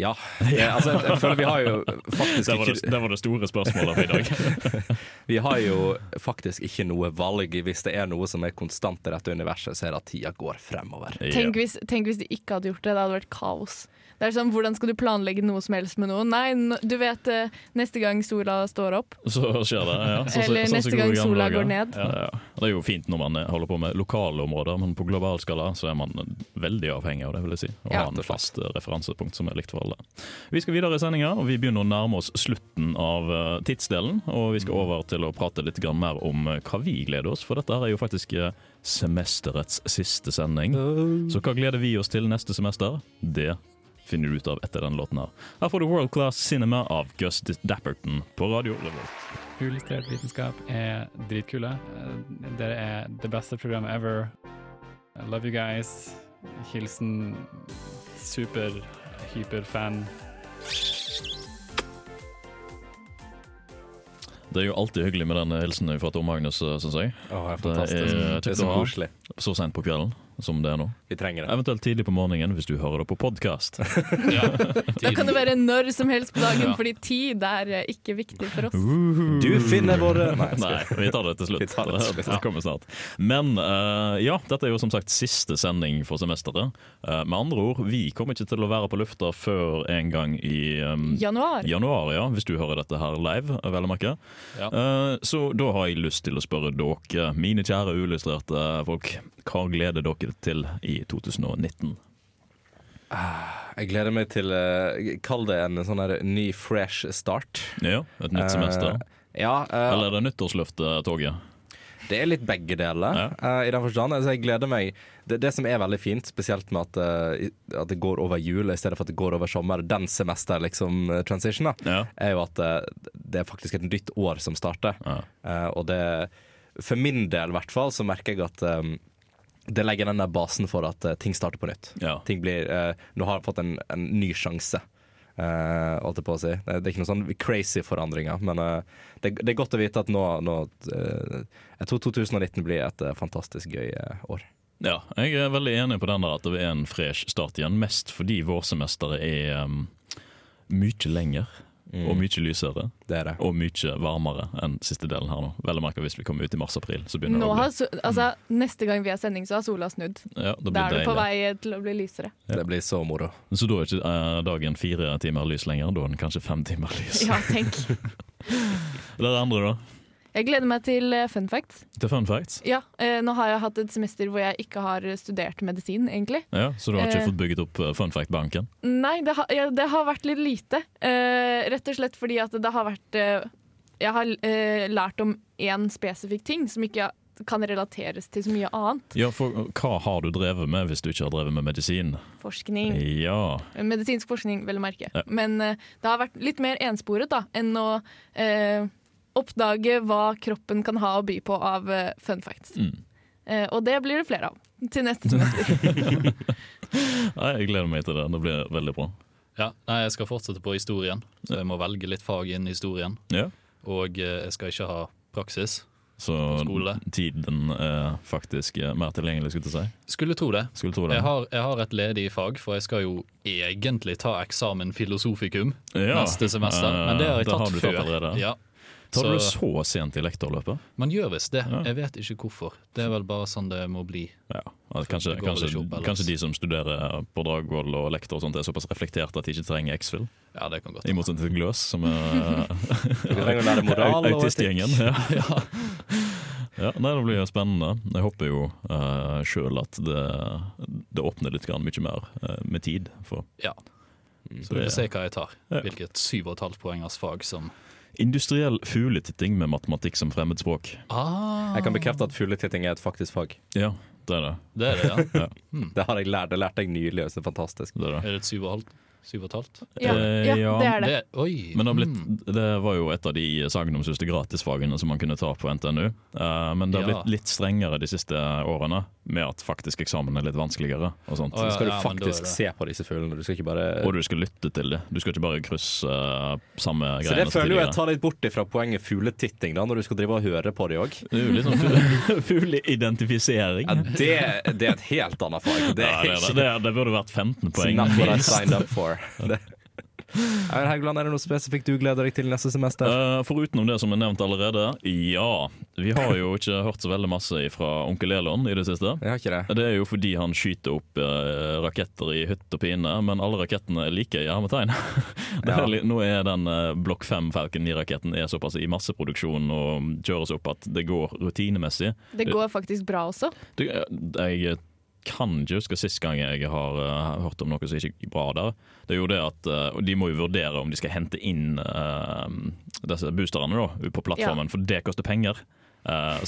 Ja. Det, altså, jeg, føler vi har jo faktisk Det var ikke det, det var det store spørsmålet for i dag. Vi har jo faktisk ikke noe valg. Hvis det er noe som er konstant i dette universet, så er det at tida går fremover. Tenk hvis, tenk hvis de ikke hadde gjort det. Det hadde vært kaos. Det er sånn, Hvordan skal du planlegge noe som helst med noen? Nei, du vet eh, neste gang sola står opp. Så skjer det, ja. Så, Eller sånn som neste gang sola dager. går ned. Ja, ja. Det er jo fint når man holder på med lokale områder, men på global skala så er man veldig avhengig av det, vil jeg si. Å Ja. ha en fast eh, referansepunkt som er likt for alle. Vi skal videre i sendinga, og vi begynner å nærme oss slutten av eh, tidsdelen. Og vi skal over til å prate litt mer om eh, hva vi gleder oss, for dette her er jo faktisk eh, semesterets siste sending. Så hva gleder vi oss til neste semester? Det finner du ut av etter den låten her. Her får du World Class Cinema av Gus Dapperton på radio Revolt. Illustrert vitenskap er dritkule. Eh, dere er the beste program ever. I love you guys. Hilsen Super, hyper fan. Det er jo alltid hyggelig med den hilsenen fra Tom Magnus, eh, syns jeg. Åh, det er, det er, det er så koselig. Så seint på kvelden som det er nå. Vi trenger det. Eventuelt tidlig på morgenen hvis du hører det på podkast. Da kan det være når som helst på dagen, Ja. fordi tid er eh, ikke viktig for oss. Du finner våre Nei, Nei, vi tar det til slutt. Det til slutt. Det kommer snart. Men uh, ja, dette er jo som sagt siste sending for semesteret. Uh, med andre ord, vi kommer ikke til å være på lufta før en gang i um, Januar. januar, ja, hvis du hører dette her live, vel å merke. Ja. Eh, så da har jeg lyst til å spørre dere, mine kjære uillustrerte folk, hva gleder dere til i 2019? Jeg gleder meg til eh, Kall det en sånn her ny fresh start. Ja, et nytt semester. Uh, ja, uh, Eller er det nyttårsløftet-toget? det er litt begge deler. Ja. Uh, I den forstand. Altså, jeg gleder meg det, det som er veldig fint, spesielt med at, uh, at det går over jul i stedet for at det går over sommer, den semester liksom eh, transition, da, Ja. er jo at uh, det er faktisk et nytt år som starter. Ja. Eh, og det For min del, i hvert fall, så merker jeg at eh, det legger den der basen for at uh, ting starter på nytt. Ja. Ting blir uh, Nå har jeg fått en, en ny sjanse. Uh, holdt jeg på å si. Det er ikke noen sånn crazy forandringer, men uh, det, det er godt å vite at nå, nå Jeg tror 2019 blir et fantastisk gøy år. Ja, jeg er veldig enig på den der at det er en fresh start igjen. Mest fordi vårsemesteret er um, mye lenger og mye lysere. Det er det. Og mye varmere enn siste delen her nå. Vel å merke hvis vi kommer ut i mars-april. så begynner Nå det å bli so altså, neste gang vi har sending, så har sola snudd. ja, Da blir er det på vei til å bli lysere. Det blir så moro. Så da er ikke eh, dagen fire timer lys lenger, da er den kanskje fem timer lys. Ja, tenk. Dere andre, da? Jeg gleder meg til eh, fun facts. Til fun facts? Ja, eh, nå har jeg hatt et semester hvor jeg ikke har studert medisin, egentlig. Ja, Så du har ikke Eh. fått bygget opp eh, fun fact-banken? Nei, det har, ja, det har vært litt lite. Eh, rett og slett fordi at det har vært eh, Jeg har lært om én spesifikk ting som ikke kan relateres til så mye annet. Ja, for hva har du drevet med hvis du ikke har drevet med medisin? Forskning. Ja, Medisinsk forskning, vel å merke. Ja. Men det har vært litt mer ensporet da, enn å oppdage hva kroppen kan ha å by på av eh, fun facts. Mm. Eh, og det blir det flere av til neste semester. Nei, jeg gleder meg til det. Det blir veldig bra. Ja, nei, jeg skal fortsette på historien, så jeg må velge litt fag innen historien. Ja. Og eh, jeg skal ikke ha praksis. Så tiden er faktisk eh, mer tilgjengelig, skulle du si. Skulle tro det. Skulle tro det. Jeg har, jeg har et ledig fag, for jeg skal jo egentlig ta eksamen filosofikum Ja. neste semester. Men det har jeg det tatt har tatt før. allerede. Ja. Tar du det Så sent i lektorløpet? man gjør visst det. Ja. Jeg vet ikke hvorfor. Det er vel bare sånn det må bli. Ja. Kanskje, kanskje, kanskje de som studerer på Dragvoll og lektor og sånt er såpass reflekterte at de ikke trenger X-Fill. Ja, det kan godt I motsetning til Gløs, som er autistgjengen. Ja. Ja, nei, Det blir jo spennende. Jeg håper jo uh, sjøl at det, det åpner litt grann mye mer uh, med tid. For Ja. Så Så vi får se hva jeg tar. Ja. Hvilket syv og et halvt poengers fag som Industriell fugletitting med matematikk som fremmedspråk. ah, Jeg kan bekrefte at fugletitting er et faktisk fag. Ja, det er det. Det er det, ja. Det har jeg lært. Det lærte jeg nylig, og det er fantastisk. det, er det. Er det et syv og halvt? Syv og et halvt? Ja, Eh, ja, ja. det er det. Det, oi! Men det, har blitt, mm. det var jo et av de sagnomsuste gratisfagene som man kunne ta på NTNU. Uh, men det har Ja. blitt litt strengere de siste årene, med at faktisk eksamen er litt vanskeligere. Og sånt. Oh, ja, skal du ja, faktisk det- se på disse fuglene. Du skal ikke bare Og du skal lytte til dem. Du skal ikke bare krysse uh, samme Så det føler jo jeg tar litt bort ifra poenget fugletitting, da, når du skal drive og høre på det òg. Det litt sånn fugleidentifisering. Ja, det, det er et helt annet fag. Det Ja, det, det. det, det burde vært 15 It's poeng. not what I signed up for. Eivind er det noe spesifikt du gleder deg til neste semester? Uh, Foruten det som er nevnt allerede, ja. Vi har jo ikke hørt så veldig masse fra onkel Elon i det siste. Jeg har ikke det. Det er jo fordi han skyter opp uh, raketter i hytt og pine, men alle rakettene er like i hermetegn. Det er Ja. Nå er den uh, Blokk 5 Falcon 9-raketten er såpass i masseproduksjon og kjøres opp at det går rutinemessig. Det går faktisk bra også. Det, jeg kan ikke huske sist gang jeg har uh, hørt om noe som ikke gikk bra der. Det er jo det at uh, De må jo vurdere om de skal hente inn uh, disse boosterne da, på plattformen, for det koster penger.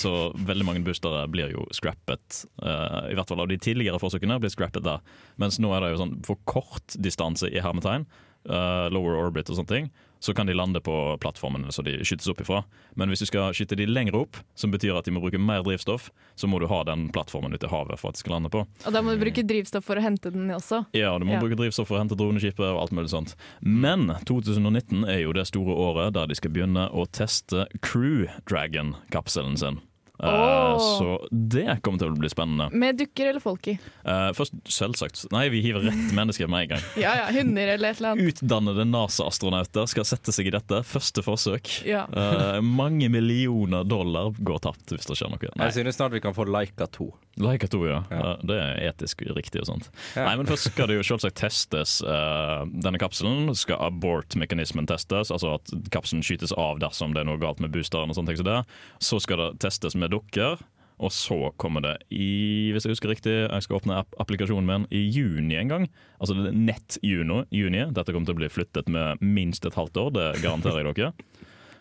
Så veldig mange boostere blir jo scrappet, i hvert fall av de tidligere forsøkene. blir scrappet der. Mens nå er det jo sånn for kort distanse i hermetegn, lower orbit og sånne ting, så kan de lande på plattformene så de skytes opp ifra. Men hvis du skal skyte de lenger opp, som betyr at de må bruke mer drivstoff, så må du ha den plattformen ute i havet for at de skal lande på. Og da må du bruke drivstoff for å hente den også. Ja, du må Ja. bruke drivstoff for å hente droneskipet og alt mulig sånt. Men 2019 er jo det store året der de skal begynne å teste Crew Dragon-kapselen sin. Eh, Så det kommer til å bli spennende. Med dukker eller folk i. Eh, først, selvsagt Nei, vi hiver rett mennesker med en gang. Ja ja, hunder eller et eller annet. Utdannede NASA-astronauter skal sette seg i dette. Første forsøk. Ja. Eh, mange millioner dollar går tapt hvis det skjer noe. Nei, Jeg synes snart vi kan få Laika 2. Laika 2, ja. Ja. Eh, Det er etisk riktig og sånt. Ja. Nei, men Først skal det jo selvsagt testes. eh, denne kapselen skal abort-mekanismen testes, altså at kapselen skytes av dersom det er noe galt med boosteren. og sånt, så. Så skal det testes med dukker. Og så kommer det i hvis jeg husker riktig, jeg skal åpne app applikasjonen min i juni en gang. Altså det er nett juni. juni. Dette kommer til å bli flyttet med minst et halvt år, det garanterer jeg dere.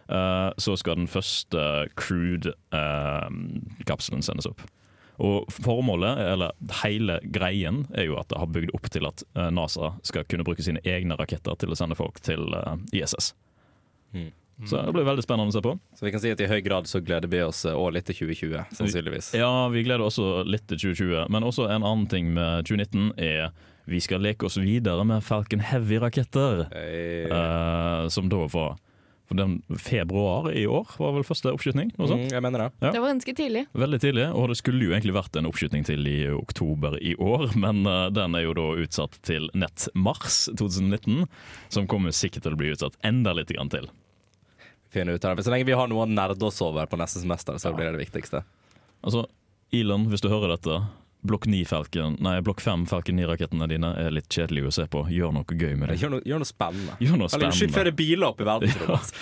Eh, så skal den første crude-kapselen sendes opp. Og formålet, eller hele greien, er jo at det har bygd opp til at eh, NASA skal kunne bruke sine egne raketter til å sende folk til eh, ISS. Mm. Så det blir veldig spennende å se på. Så vi kan si at i høy grad så gleder vi oss òg også litt til 2020, sannsynligvis. Ja, vi gleder oss også litt til 2020. Men også en annen ting med 2019 er vi skal leke oss videre med Falcon Heavy-raketter. Hey. Uh, som da var den februar i år var vel første oppskyting? Mm, jeg mener det. Ja. Det var ganske tidlig. Veldig tidlig, og det skulle jo egentlig vært en oppskyting til i oktober i år, men uh, den er jo da utsatt til nett mars 2019, som kommer sikkert til å bli utsatt enda litt grann til. Finne ut her. Så lenge vi har noe å nerde oss over på neste semester, så blir det det viktigste. Altså, Elon, hvis du hører dette, blokk 9 Falcon, nei, blokk 5 Falcon 9-rakettene dine er litt kjedelige å se på. Gjør noe gøy med det. Gjør noe, gjør noe spennende. Gjør noe Eller skyt spennende. flere biler opp i verdensrommet.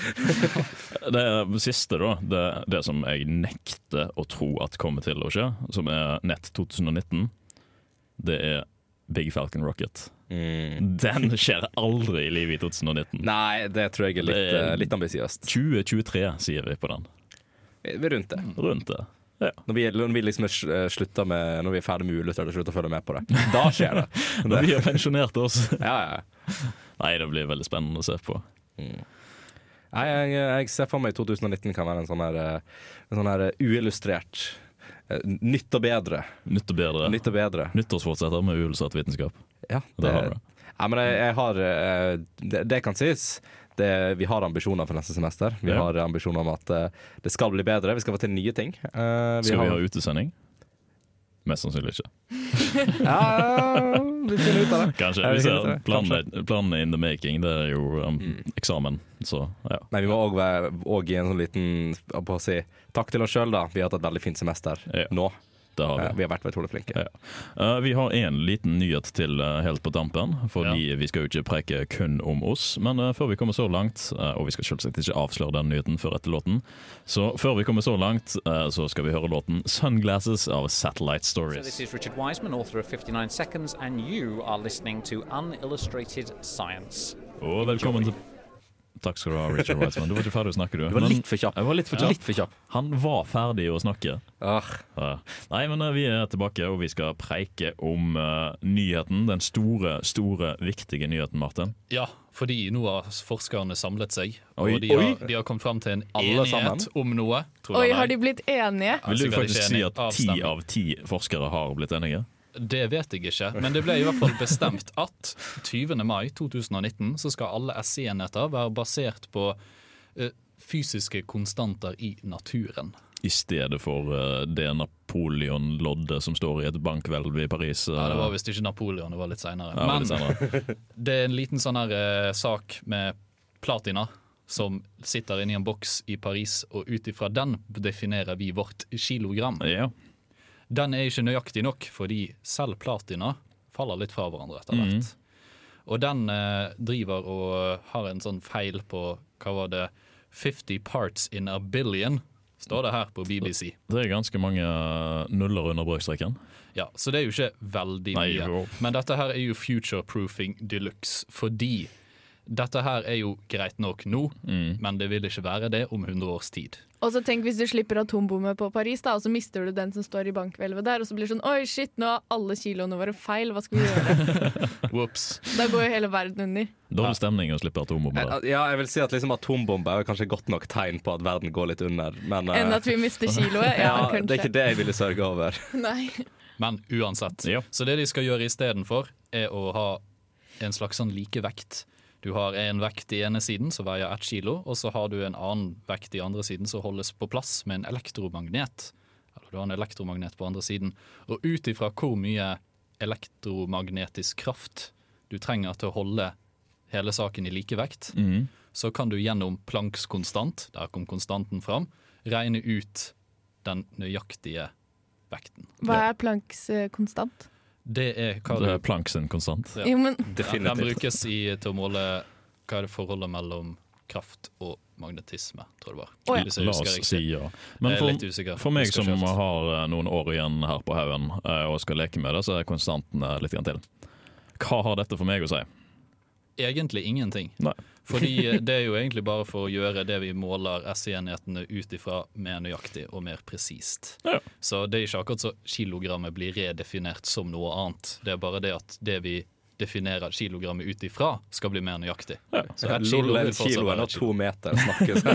Det er siste, da, det, det som jeg nekter å tro at kommer til å skje, som er nett 2019, det er Big Falcon Rocket. Mm. Den skjer aldri i livet i 2019. Nei, det tror jeg er litt, Det er- eh, litt ambisiøst. 2023 sier vi på den. Rundt det. Rundt det. Ja. Når vi, når vi liksom er eh, slutta med Når vi er ferdig med Uillustrert og slutter å følge med på det. Da skjer det. Når vi har pensjonert oss. Ja, ja. Nei, det blir veldig spennende å se på. Nei, jeg, jeg ser for meg 2019 kan være en sånn her, eh, en sånn her eh, uillustrert Nytt og bedre. Nytt og bedre. Nytt og bedre. Nyttårsfortsetter med uillustrert vitenskap. Ja, Det har du. Ja, men jeg, jeg har det, det kan sies. Det, vi har ambisjoner for neste semester. Vi Ja. har ambisjoner om at eh, det skal bli bedre. Vi skal få til nye ting. Eh, Skal vi ha utesending? Mest sannsynlig ikke. Ja, vi finner ut av det. Kanskje. Ja, vi Vi planene, planene in the making. Det er jo um, Mm. eksamen, så ja. Nei, vi må òg gi en sånn liten si, Takk til oss sjøl, da. Vi har hatt et veldig fint semester Ja. nå. Det har vi. Ja, Vi har vært utrolig flinke. Ja. Uh, vi har en liten nyhet til uh, helt på tampen, fordi vi skal jo ikke preke kun om oss. Men uh, før vi kommer så langt, og vi skal selvsagt ikke avsløre den nyheten før etter låten, så før vi kommer så langt, så skal vi høre låten 'Sunglasses' av Satellite So Stories. this is Richard Wiseman, author of 59 Seconds, and you are listening to Unillustrated Science. Og velkommen til Takk skal du ha, Richard Wiseman. Du var ikke ferdig å snakke, du. Du var Men- litt for kjapp. Jeg var litt for kjapp. Litt for kjapp. Han var ferdig å snakke. Ah, Ja. Nei, men eh, vi er tilbake, og vi skal preike om uh, nyheten. Den store, store, viktige nyheten, Martin. Ja, fordi nå har forskerne samlet seg, Oi, og de har, de har kommet fram til en Alle enighet sammen? om noe. Tror Oi, har de blitt enige? Vil du faktisk si at ti av ti forskere har blitt enige? Det vet jeg ikke, men det ble i hvert fall bestemt at 20. mai 2019 så skal alle SI-enheter være basert på uh, fysiske konstanter i naturen. I stedet for uh, det Napoleon-loddet som står i et bankhvelv i Paris. Uh, Ja, det var visst ikke Napoleon, det var litt seinere. ja, Men litt senere. det er en liten sånn her uh, sak med platina som sitter inni en boks i Paris, og ut ifra den definerer vi vårt kilogram. Ja. Den er ikke nøyaktig nok, fordi selv platina faller litt fra hverandre etter hvert. Og den eh, driver og har en sånn feil på hva var det 50 parts in a billion, står det her på BBC. Det er ganske mange eh, nuller under brøkstreken. Ja, Så det er jo ikke veldig Nei, mye. jo. Men dette her er jo future-proofing de luxe, fordi dette her er jo greit nok nå, Mm. men det vil ikke være det om 100 års tid. Og så tenk hvis du slipper atombombe på Paris, da, og så mister du den som står i bankhvelvet der, og så blir det sånn Oi, shit, nå har alle kiloene våre feil, hva skal vi gjøre? Whoops. Da går jo hele verden under. Dårlig stemning å slippe atombomber. Ja, jeg vil si at liksom atombombe er kanskje godt nok tegn på at verden går litt under. Men, eh, Enn at vi mister kiloet? Ja, ja, det er ikke det jeg ville sørge over. Nei. Men uansett. Ja. Så det de skal gjøre istedenfor, er å ha en slags sånn likevekt. Du har en vekt i ene siden som veier ett kilo, og så har du en annen vekt i andre siden som holdes på plass med en elektromagnet. Eller du har en elektromagnet på andre siden. Og ut ifra hvor mye elektromagnetisk kraft du trenger til å holde hele saken i likevekt, Mhm. så kan du gjennom Plancks konstant, der kom konstanten fram, regne ut den nøyaktige vekten. Hva er Plancks konstant? Det er hva Det du er Planck sin konstant. Ja. Jo, men Ja, den brukes i, til å måle hva er det forholdet mellom kraft og magnetisme, tror jeg det var. Oh, ja. Jeg La oss riktig. si ja. Men for, for meg som ikke har eh, noen år igjen her på haugen eh, og skal leke med det, så er konstanten eh, litt grann til. Hva har dette for meg å si? Egentlig ingenting. Nei. Fordi eh, det er jo egentlig bare for å gjøre det vi måler SI-enhetene ut ifra mer nøyaktig og mer presist. Ja. Så det er ikke akkurat så kilogrammet blir redefinert som noe annet. Det er bare det at det vi definerer kilogrammet ut ifra, skal bli mer nøyaktig. Så ett kilo Lol, kilo er nå kilo. to meter snakkes.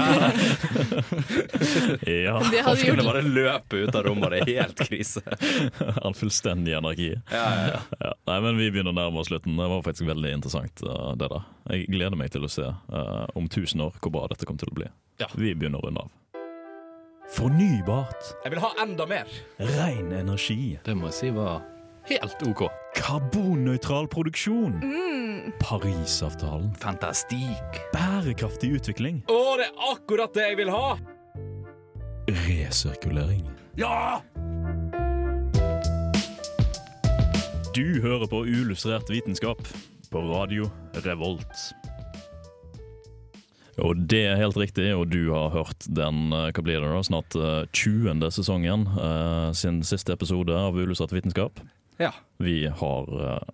Ja, det Forskerne gjort bare løper ut av rommet, det er helt krise. all fullstendig anarki. Ja, ja, ja. Ja. Nei, men Vi begynner å nærme oss slutten. Det var faktisk veldig interessant. eh, det der. Jeg gleder meg til å se uh, om tusen år hvor bra dette kommer til å bli. Ja. Vi begynner å runde av. Fornybart. Jeg vil ha enda mer! Ren energi. Det må jeg si var helt OK. Karbonnøytral produksjon. Parisavtalen. Fantastikk. Bærekraftig utvikling. Å, det er akkurat det jeg vil ha! Resirkulering. Ja! Du hører på Ulustrert vitenskap på radio Revolt. Og det er helt riktig, og du har hørt den eh, hva blir det da, snart eh, 20. sesongen eh, sin siste episode av Ulustrert vitenskap. Ja. Vi har eh,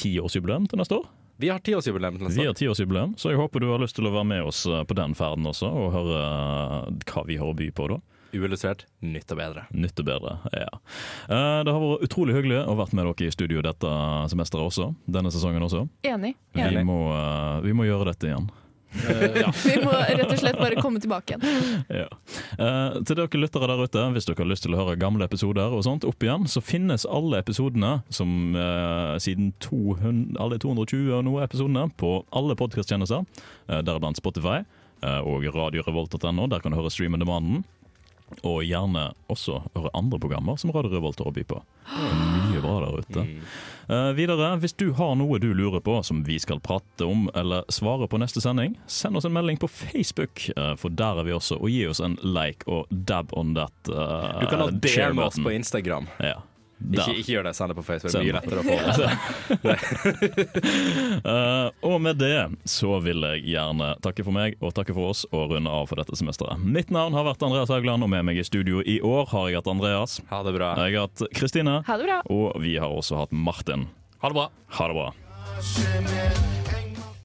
tiårsjubileum til neste år. Vi har tiårsjubileum til neste Vi har tiårsjubileum, så jeg håper du har lyst til å være med oss eh, på den ferden også, og høre eh, hva vi har å by på da. Uillustrert, nytt og bedre. Nytt og bedre, ja. Eh, Det har vært utrolig hyggelig å vært med dere i studio dette semesteret også. Denne sesongen også. Enig. Vi må, vi må gjøre dette igjen. Vi må rett og slett bare komme tilbake igjen. Ja. Eh, til dere lyttere der ute, hvis dere har lyst til å høre gamle episoder og sånt opp igjen, så finnes alle episodene som eh, siden 200, alle 220 og noe episodene på alle podkasttjenester, uh, deriblant Spotify eh, og radiorevolt.no. Der kan du høre Stream on Demanden. Og gjerne også høre andre programmer som Radio Revolt har å by på. Mye bra der ute. Uh, videre, hvis du har noe du lurer på som vi skal prate om eller svare på neste sending, send oss en melding på Facebook, uh, for der er vi også. Og gi oss en like og dab on that. Uh, Du kan ha DM oss på Instagram. Ja. Ikke, ikke gjør det, send det på Facebook. Det det. lettere å få. Eh, og med det så vil jeg gjerne takke for meg og takke for oss og runde av for dette semesteret. Mitt navn har vært Andreas Haugland, og med meg i studio i år har jeg hatt Andreas. Ha det bra. Jeg har hatt Kristine. Ha det bra. Og vi har også hatt Martin. Ha det bra. Ha det bra.